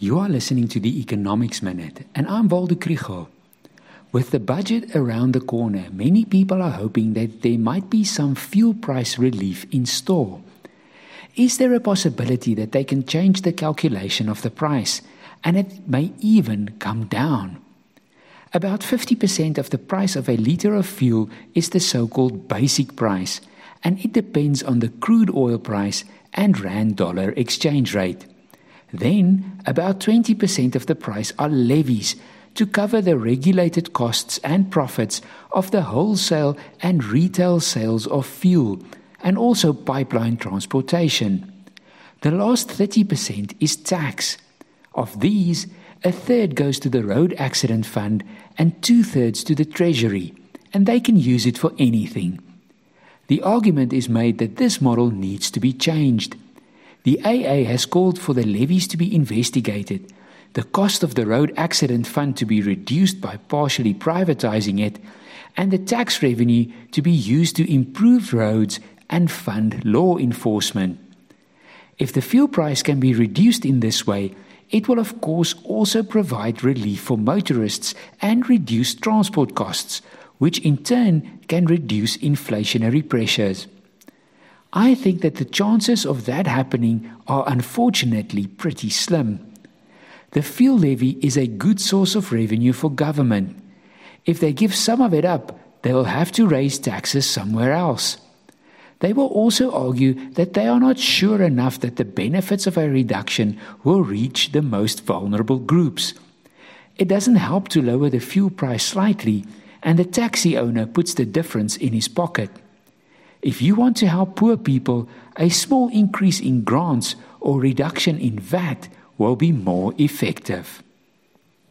You are listening to the Economics Minute, and I'm Waldo Krugell. With the budget around the corner, many people are hoping that there might be some fuel price relief in store. Is there a possibility that they can change the calculation of the price and it may even come down? About 50% of the price of a liter of fuel is the so called basic price, and it depends on the crude oil price and rand dollar exchange rate. Then, about 20% of the price are levies to cover the regulated costs and profits of the wholesale and retail sales of fuel and also pipeline transportation. The last 30% is tax. Of these, a third goes to the Road Accident Fund and two thirds to the Treasury, and they can use it for anything. The argument is made that this model needs to be changed. The AA has called for the levies to be investigated, the cost of the road accident fund to be reduced by partially privatizing it, and the tax revenue to be used to improve roads and fund law enforcement. If the fuel price can be reduced in this way, it will of course also provide relief for motorists and reduce transport costs, which in turn can reduce inflationary pressures. I think that the chances of that happening are unfortunately pretty slim. The fuel levy is a good source of revenue for government. If they give some of it up, they will have to raise taxes somewhere else. They will also argue that they are not sure enough that the benefits of a reduction will reach the most vulnerable groups. It doesn't help to lower the fuel price slightly, and the taxi owner puts the difference in his pocket. If you want to help poor people, a small increase in grants or reduction in VAT will be more effective.